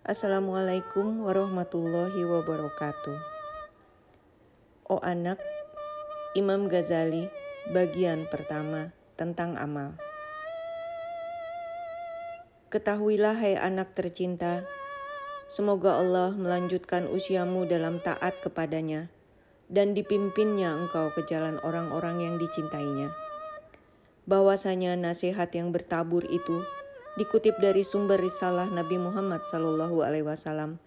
Assalamualaikum warahmatullahi wabarakatuh. Oh anak, Imam Ghazali, bagian pertama tentang amal. Ketahuilah hai anak tercinta, semoga Allah melanjutkan usiamu dalam taat kepadanya dan dipimpinnya engkau ke jalan orang-orang yang dicintainya. Bahwasanya nasihat yang bertabur itu dikutip dari sumber risalah Nabi Muhammad Sallallahu Alaihi Wasallam.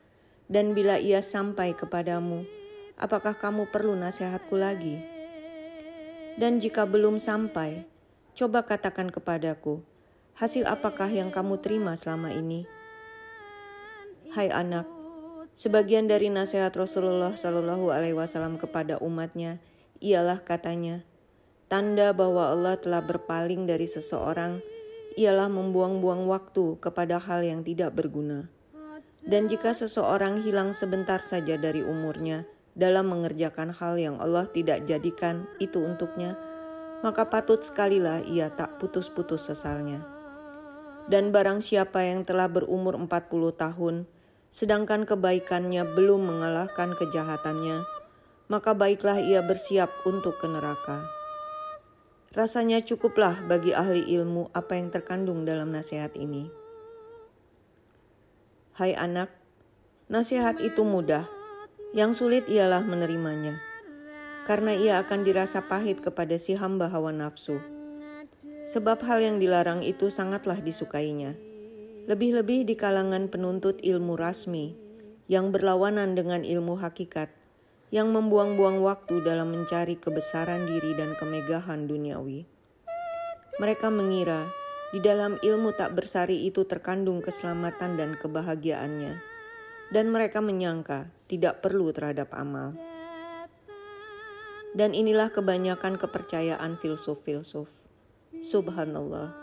Dan bila ia sampai kepadamu, apakah kamu perlu nasihatku lagi? Dan jika belum sampai, coba katakan kepadaku, hasil apakah yang kamu terima selama ini? Hai anak, sebagian dari nasihat Rasulullah Sallallahu Alaihi Wasallam kepada umatnya ialah katanya, tanda bahwa Allah telah berpaling dari seseorang ialah membuang-buang waktu kepada hal yang tidak berguna. Dan jika seseorang hilang sebentar saja dari umurnya dalam mengerjakan hal yang Allah tidak jadikan itu untuknya, maka patut sekalilah ia tak putus-putus sesalnya. Dan barang siapa yang telah berumur 40 tahun, sedangkan kebaikannya belum mengalahkan kejahatannya, maka baiklah ia bersiap untuk ke neraka. Rasanya cukuplah bagi ahli ilmu apa yang terkandung dalam nasihat ini. Hai anak, nasihat itu mudah, yang sulit ialah menerimanya, karena ia akan dirasa pahit kepada si hamba hawa nafsu. Sebab hal yang dilarang itu sangatlah disukainya, lebih-lebih di kalangan penuntut ilmu rasmi yang berlawanan dengan ilmu hakikat yang membuang-buang waktu dalam mencari kebesaran diri dan kemegahan duniawi. Mereka mengira di dalam ilmu tak bersari itu terkandung keselamatan dan kebahagiaannya, dan mereka menyangka tidak perlu terhadap amal. Dan inilah kebanyakan kepercayaan filsuf-filsuf. Subhanallah.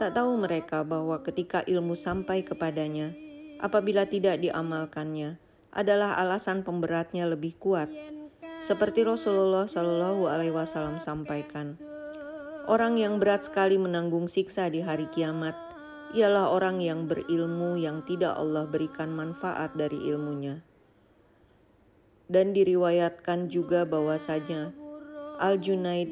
Tak tahu mereka bahwa ketika ilmu sampai kepadanya, apabila tidak diamalkannya, adalah alasan pemberatnya lebih kuat. Seperti Rasulullah Shallallahu Alaihi Wasallam sampaikan, orang yang berat sekali menanggung siksa di hari kiamat ialah orang yang berilmu yang tidak Allah berikan manfaat dari ilmunya. Dan diriwayatkan juga bahwasanya Al Junaid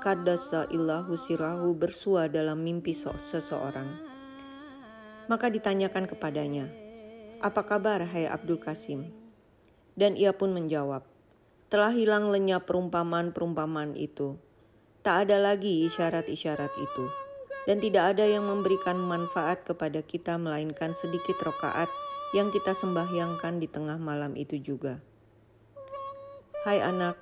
kadasa illahu sirahu bersua dalam mimpi seseorang. Maka ditanyakan kepadanya, apa kabar hai Abdul Kasim? Dan ia pun menjawab, telah hilang lenyap perumpamaan-perumpamaan itu. Tak ada lagi isyarat-isyarat itu. Dan tidak ada yang memberikan manfaat kepada kita melainkan sedikit rokaat yang kita sembahyangkan di tengah malam itu juga. Hai anak,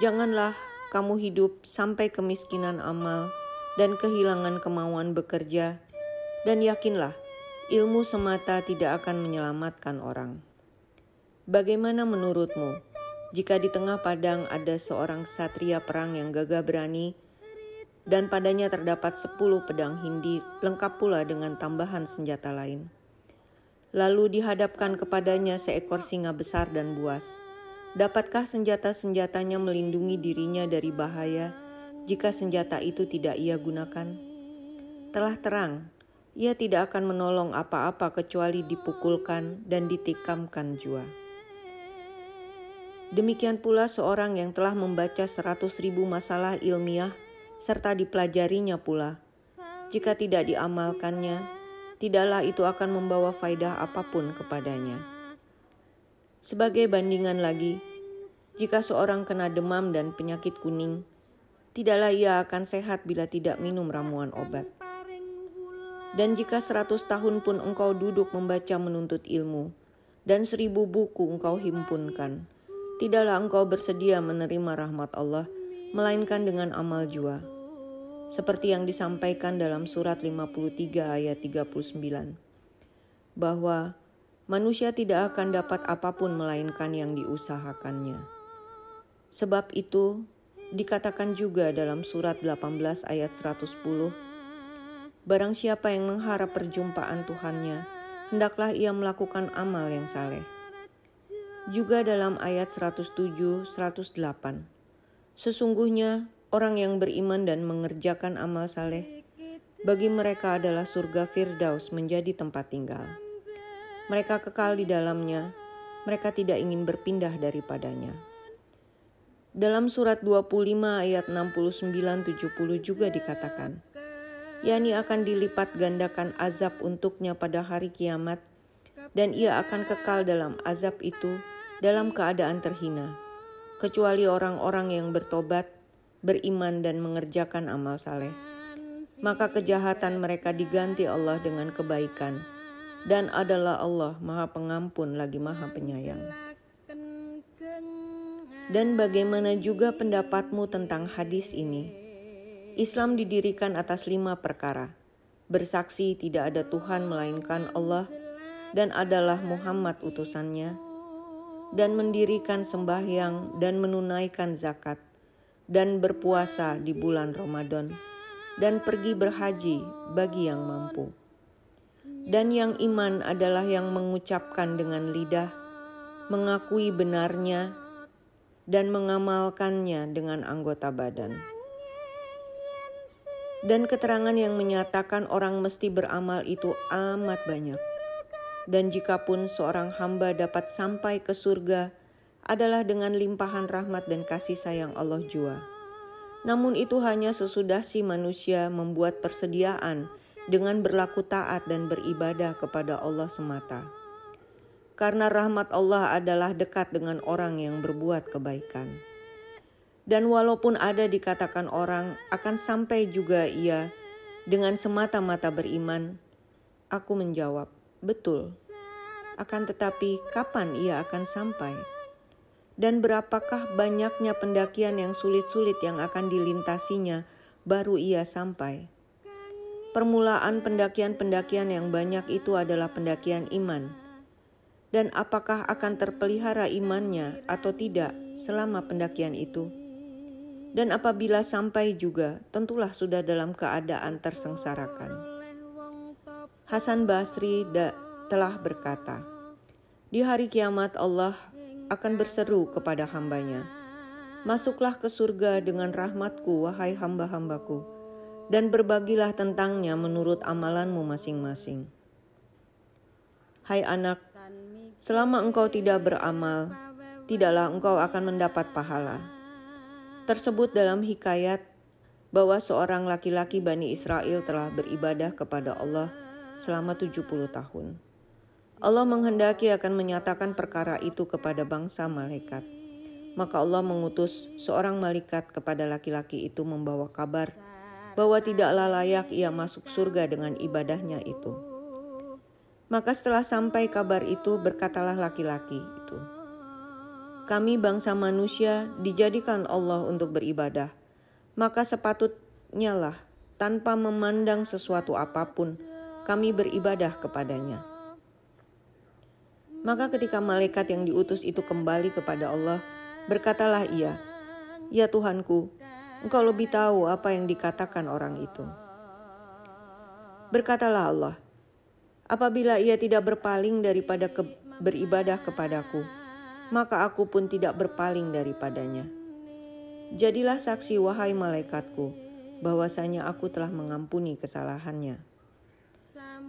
janganlah kamu hidup sampai kemiskinan amal dan kehilangan kemauan bekerja, dan yakinlah ilmu semata tidak akan menyelamatkan orang. Bagaimana menurutmu jika di tengah padang ada seorang satria perang yang gagah berani dan padanya terdapat sepuluh pedang hindi lengkap pula dengan tambahan senjata lain? Lalu dihadapkan kepadanya seekor singa besar dan buas. Dapatkah senjata-senjatanya melindungi dirinya dari bahaya jika senjata itu tidak ia gunakan? Telah terang ia tidak akan menolong apa-apa kecuali dipukulkan dan ditikamkan jua. Demikian pula seorang yang telah membaca seratus ribu masalah ilmiah serta dipelajarinya pula. Jika tidak diamalkannya, tidaklah itu akan membawa faidah apa pun kepadanya. Sebagai bandingan lagi, jika seorang kena demam dan penyakit kuning, tidaklah ia akan sehat bila tidak minum ramuan obat. Dan jika seratus tahun pun engkau duduk membaca menuntut ilmu, dan seribu buku engkau himpunkan, tidaklah engkau bersedia menerima rahmat Allah, melainkan dengan amal jua. Seperti yang disampaikan dalam surat 53 ayat 39, bahwa manusia tidak akan dapat apa pun melainkan yang diusahakannya. Sebab itu, dikatakan juga dalam surat 18 ayat 110, Barang siapa yang mengharap perjumpaan Tuhannya, hendaklah ia melakukan amal yang saleh. Juga dalam ayat 107, 108, Sesungguhnya orang yang beriman dan mengerjakan amal saleh, bagi mereka adalah surga Firdaus menjadi tempat tinggal. Mereka kekal di dalamnya, mereka tidak ingin berpindah daripadanya. Dalam surat 25 ayat 69-70 juga dikatakan, yakni akan dilipat gandakan azab untuknya pada hari kiamat, dan ia akan kekal dalam azab itu dalam keadaan terhina, kecuali orang-orang yang bertobat, beriman dan mengerjakan amal saleh. Maka kejahatan mereka diganti Allah dengan kebaikan, dan adalah Allah Maha Pengampun lagi Maha Penyayang. Dan bagaimana juga pendapatmu tentang hadis ini? Islam didirikan atas lima perkara. Bersaksi tidak ada Tuhan melainkan Allah dan adalah Muhammad utusannya, dan mendirikan sembahyang dan menunaikan zakat, dan berpuasa di bulan Ramadan, dan pergi berhaji bagi yang mampu dan yang iman adalah yang mengucapkan dengan lidah, mengakui benarnya, dan mengamalkannya dengan anggota badan. Dan keterangan yang menyatakan orang mesti beramal itu amat banyak. Dan jikapun seorang hamba dapat sampai ke surga, adalah dengan limpahan rahmat dan kasih sayang Allah jua. Namun itu hanya sesudah si manusia membuat persediaan dengan berlaku taat dan beribadah kepada Allah semata. Karena rahmat Allah adalah dekat dengan orang yang berbuat kebaikan. Dan walaupun ada dikatakan orang akan sampai juga ia dengan semata-mata beriman, aku menjawab, betul. Akan tetapi kapan ia akan sampai? Dan berapakah banyaknya pendakian yang sulit-sulit yang akan dilintasinya baru ia sampai? Permulaan pendakian-pendakian yang banyak itu adalah pendakian iman. Dan apakah akan terpelihara imannya atau tidak selama pendakian itu? Dan apabila sampai juga, tentulah sudah dalam keadaan tersengsarakan. Hasan Basri telah berkata, Di hari kiamat Allah akan berseru kepada hambanya, Masuklah ke surga dengan rahmatku, wahai hamba-hambaku dan berbagilah tentangnya menurut amalanmu masing-masing. Hai anak, selama engkau tidak beramal, tidaklah engkau akan mendapat pahala. Tersebut dalam hikayat bahwa seorang laki-laki Bani Israel telah beribadah kepada Allah selama 70 tahun. Allah menghendaki akan menyatakan perkara itu kepada bangsa malaikat. Maka Allah mengutus seorang malaikat kepada laki-laki itu membawa kabar bahwa tidaklah layak ia masuk surga dengan ibadahnya itu. Maka setelah sampai kabar itu berkatalah laki-laki itu, "Kami bangsa manusia dijadikan Allah untuk beribadah, maka sepatutnya lah tanpa memandang sesuatu apa pun kami beribadah kepadanya." Maka ketika malaikat yang diutus itu kembali kepada Allah, berkatalah ia, "Ya Tuhanku, Engkau lebih tahu apa yang dikatakan orang itu. Berkatalah Allah, apabila ia tidak berpaling daripada ke, beribadah kepadaku, maka aku pun tidak berpaling daripadanya. Jadilah saksi wahai malaikatku, bahwasanya aku telah mengampuni kesalahannya.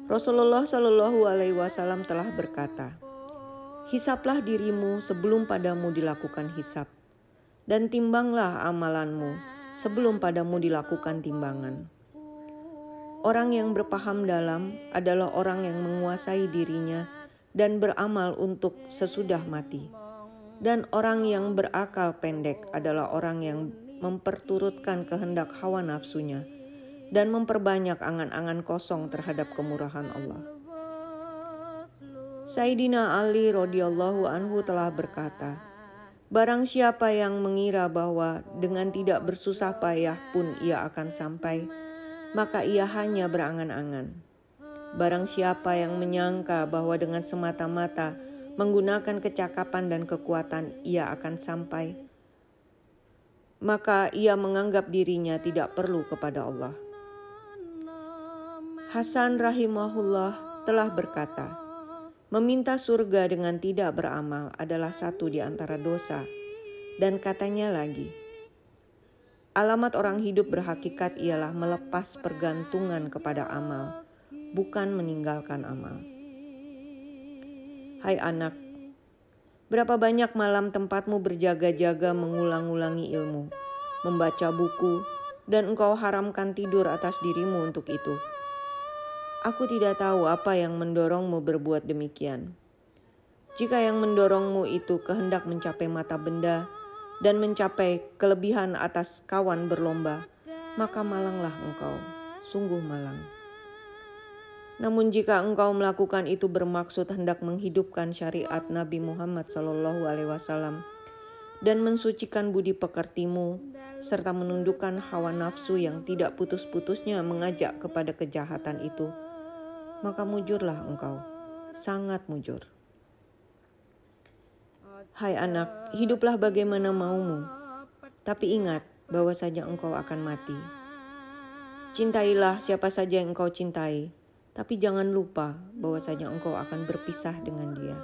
Rasulullah Shallallahu Alaihi Wasallam telah berkata, Hisaplah dirimu sebelum padamu dilakukan hisap, dan timbanglah amalanmu sebelum padamu dilakukan timbangan. Orang yang berpaham dalam adalah orang yang menguasai dirinya dan beramal untuk sesudah mati. Dan orang yang berakal pendek adalah orang yang memperturutkan kehendak hawa nafsunya dan memperbanyak angan-angan kosong terhadap kemurahan Allah. Sayyidina Ali radhiyallahu anhu telah berkata, Barang siapa yang mengira bahwa dengan tidak bersusah payah pun ia akan sampai, maka ia hanya berangan-angan. Barang siapa yang menyangka bahwa dengan semata-mata menggunakan kecakapan dan kekuatan ia akan sampai, maka ia menganggap dirinya tidak perlu kepada Allah. Hasan rahimahullah telah berkata, Meminta surga dengan tidak beramal adalah satu di antara dosa. Dan katanya lagi, alamat orang hidup berhakikat ialah melepas pergantungan kepada amal, bukan meninggalkan amal. Hai anak, berapa banyak malam tempatmu berjaga-jaga mengulang-ulangi ilmu, membaca buku, dan engkau haramkan tidur atas dirimu untuk itu. Aku tidak tahu apa yang mendorongmu berbuat demikian. Jika yang mendorongmu itu kehendak mencapai mata benda dan mencapai kelebihan atas kawan berlomba, maka malanglah engkau, sungguh malang. Namun jika engkau melakukan itu bermaksud hendak menghidupkan syariat Nabi Muhammad Shallallahu Alaihi Wasallam dan mensucikan budi pekertimu serta menundukkan hawa nafsu yang tidak putus-putusnya mengajak kepada kejahatan itu, maka mujurlah engkau, sangat mujur. Hai anak, hiduplah bagaimana maumu, tapi ingat bahwa saja engkau akan mati. Cintailah siapa saja yang engkau cintai, tapi jangan lupa bahwa saja engkau akan berpisah dengan dia.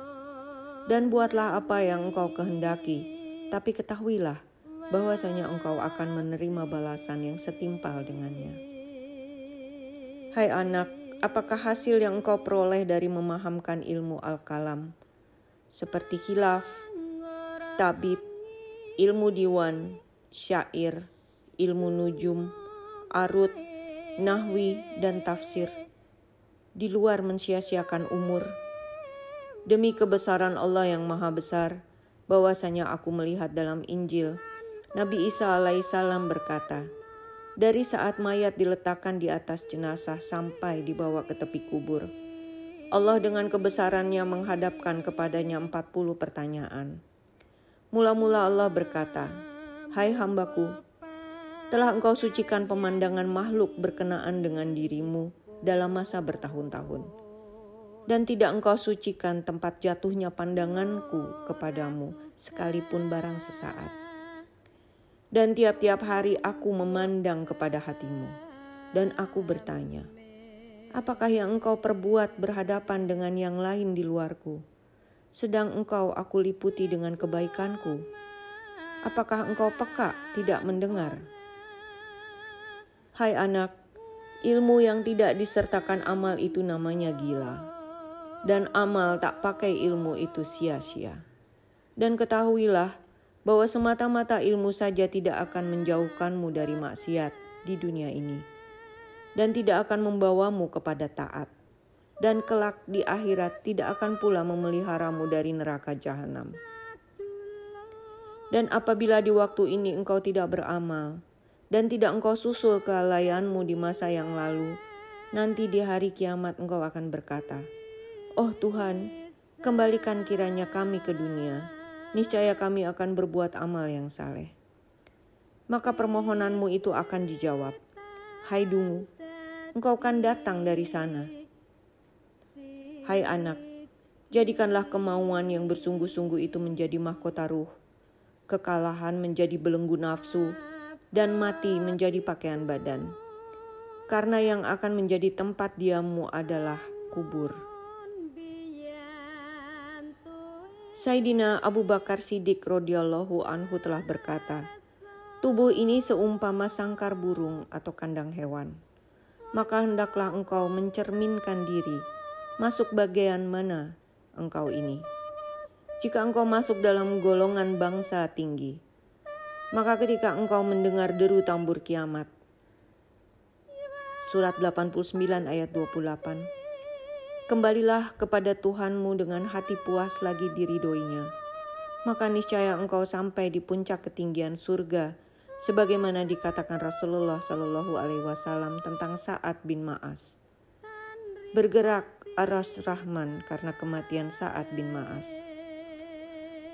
Dan buatlah apa yang engkau kehendaki, tapi ketahuilah bahwasanya engkau akan menerima balasan yang setimpal dengannya. Hai anak, apakah hasil yang engkau peroleh dari memahamkan ilmu al-kalam? Seperti hilaf, tabib, ilmu diwan, syair, ilmu nujum, arut, nahwi, dan tafsir – di luar mensia-siakan umur. Demi kebesaran Allah yang maha besar, bahwasanya aku melihat dalam Injil, Nabi Isa alaihissalam berkata, dari saat mayat diletakkan di atas jenazah sampai dibawa ke tepi kubur, Allah dengan kebesarannya menghadapkan kepadanya 40 pertanyaan. Mula-mula Allah berkata, Hai hambaku, telah engkau sucikan pemandangan makhluk berkenaan dengan dirimu, dalam masa bertahun-tahun. Dan tidak engkau sucikan tempat jatuhnya pandanganku kepadamu sekalipun barang sesaat. Dan tiap-tiap hari aku memandang kepada hatimu, dan aku bertanya, apakah yang engkau perbuat berhadapan dengan yang lain di luarku? Sedang engkau aku liputi dengan kebaikanku. Apakah engkau peka tidak mendengar? Hai anak, Ilmu yang tidak disertakan amal itu namanya gila. Dan amal tak pakai ilmu itu sia-sia. Dan ketahuilah bahwa semata-mata ilmu saja tidak akan menjauhkanmu dari maksiat di dunia ini. Dan tidak akan membawamu kepada taat. Dan kelak di akhirat tidak akan pula memeliharamu dari neraka jahanam. Dan apabila di waktu ini engkau tidak beramal, dan tidak engkau susul kelalaianmu di masa yang lalu, nanti di hari kiamat engkau akan berkata, Oh Tuhan, kembalikan kiranya kami ke dunia, niscaya kami akan berbuat amal yang saleh. Maka permohonanmu itu akan dijawab, Hai dungu, engkau kan datang dari sana. Hai anak, jadikanlah kemauan yang bersungguh-sungguh itu menjadi mahkota ruh, kekalahan menjadi belenggu nafsu, dan mati menjadi pakaian badan. Karena yang akan menjadi tempat diammu adalah kubur. Sayyidina Abu Bakar Siddiq radhiyallahu anhu telah berkata, Tubuh ini seumpama sangkar burung atau kandang hewan. Maka hendaklah engkau mencerminkan diri, masuk bagian mana engkau ini. Jika engkau masuk dalam golongan bangsa tinggi, maka ketika engkau mendengar deru tambur kiamat. Surat 89 ayat 28. Kembalilah kepada Tuhanmu dengan hati puas lagi diridoinya. Maka niscaya engkau sampai di puncak ketinggian surga sebagaimana dikatakan Rasulullah Shallallahu alaihi wasallam tentang Sa'ad bin Ma'as. Bergerak aras Rahman karena kematian Sa'ad bin Ma'as.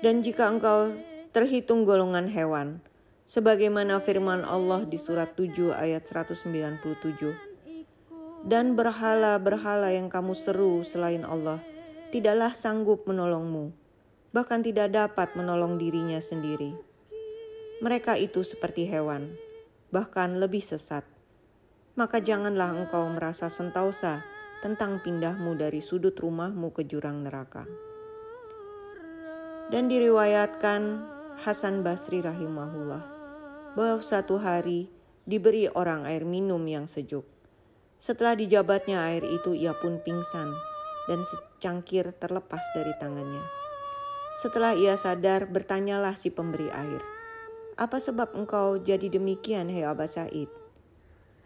Dan jika engkau terhitung golongan hewan, sebagaimana firman Allah di surat 7 ayat 197. Dan berhala-berhala yang kamu seru selain Allah tidaklah sanggup menolongmu, bahkan tidak dapat menolong dirinya sendiri. Mereka itu seperti hewan, bahkan lebih sesat. Maka janganlah engkau merasa sentausa tentang pindahmu dari sudut rumahmu ke jurang neraka. Dan diriwayatkan Hasan Basri rahimahullah bahwa satu hari diberi orang air minum yang sejuk. Setelah dijabatnya air itu ia pun pingsan dan secangkir terlepas dari tangannya. Setelah ia sadar, bertanyalah si pemberi air, "Apa sebab engkau jadi demikian, hei Aba Said?"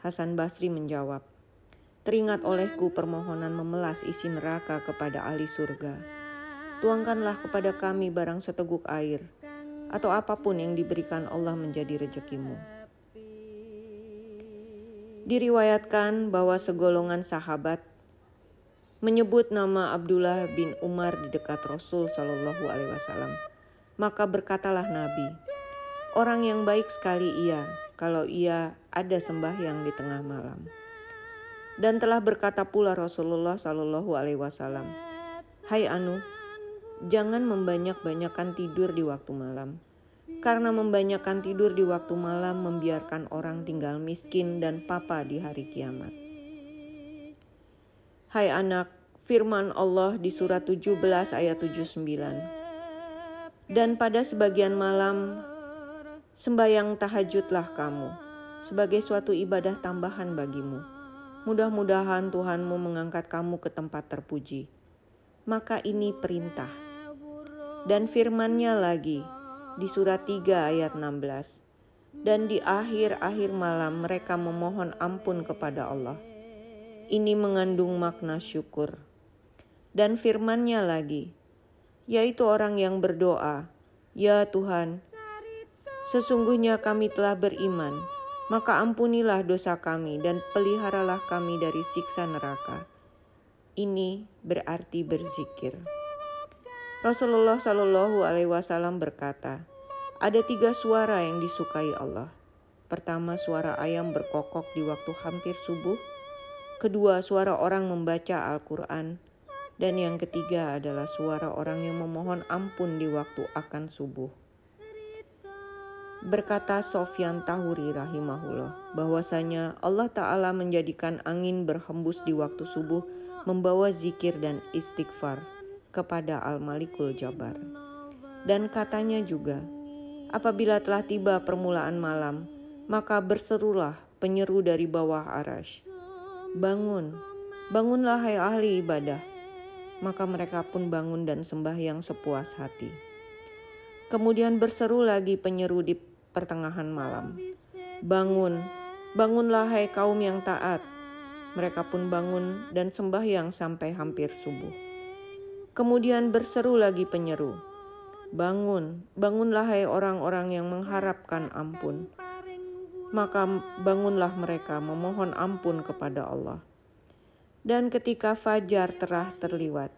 Hasan Basri menjawab, "Teringat olehku permohonan memelas isi neraka kepada ahli surga. Tuangkanlah kepada kami barang seteguk air, atau apa pun yang diberikan Allah menjadi rezekimu." Diriwayatkan bahwa segolongan sahabat menyebut nama Abdullah bin Umar di dekat Rasul Shallallahu Alaihi Wasallam. Maka berkatalah Nabi, orang yang baik sekali ia kalau ia ada sembahyang di tengah malam. Dan telah berkata pula Rasulullah Shallallahu Alaihi Wasallam, Hai Anu, jangan membanyak-banyakan tidur di waktu malam, karena membanyakan tidur di waktu malam membiarkan orang tinggal miskin dan papa di hari kiamat. Hai anak, firman Allah di surat 17 ayat 79. Dan pada sebagian malam sembayang tahajudlah kamu sebagai suatu ibadah tambahan bagimu. Mudah-mudahan Tuhanmu mengangkat kamu ke tempat terpuji. Maka ini perintah. Dan firmannya lagi di surat 3 ayat 16. Dan di akhir-akhir malam mereka memohon ampun kepada Allah ini mengandung makna syukur. Dan firmannya lagi, yaitu orang yang berdoa, Ya Tuhan, sesungguhnya kami telah beriman, maka ampunilah dosa kami dan peliharalah kami dari siksa neraka. Ini berarti berzikir. Rasulullah Shallallahu Alaihi Wasallam berkata, ada tiga suara yang disukai Allah. Pertama, suara ayam berkokok di waktu hampir subuh kedua suara orang membaca Al-Quran, dan yang ketiga adalah suara orang yang memohon ampun di waktu akan subuh. Berkata Sofyan Tahuri rahimahullah bahwasanya Allah Ta'ala menjadikan angin berhembus di waktu subuh membawa zikir dan istighfar kepada Al-Malikul Jabar. Dan katanya juga, apabila telah tiba permulaan malam, maka berserulah penyeru dari bawah arash Bangun, bangunlah hai ahli ibadah. Maka mereka pun bangun dan sembahyang sepuas hati. Kemudian berseru lagi penyeru di pertengahan malam. Bangun, bangunlah hai kaum yang taat. Mereka pun bangun dan sembahyang sampai hampir subuh. Kemudian berseru lagi penyeru. Bangun, bangunlah hai orang-orang yang mengharapkan ampun maka bangunlah mereka memohon ampun kepada Allah. Dan ketika fajar telah terliwat,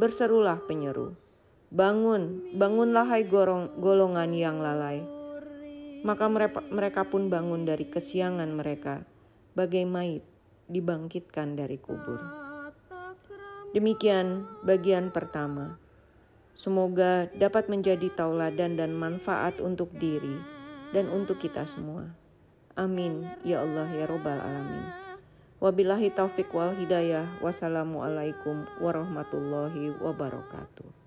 berserulah penyeru, Bangun, bangunlah hai golongan yang lalai. Maka mereka, pun bangun dari kesiangan mereka, bagai mait dibangkitkan dari kubur. Demikian bagian pertama. Semoga dapat menjadi tauladan dan manfaat untuk diri dan untuk kita semua. Amin ya Allah ya Robbal Alamin. Wabillahi taufik wal hidayah. Wassalamualaikum warahmatullahi wabarakatuh.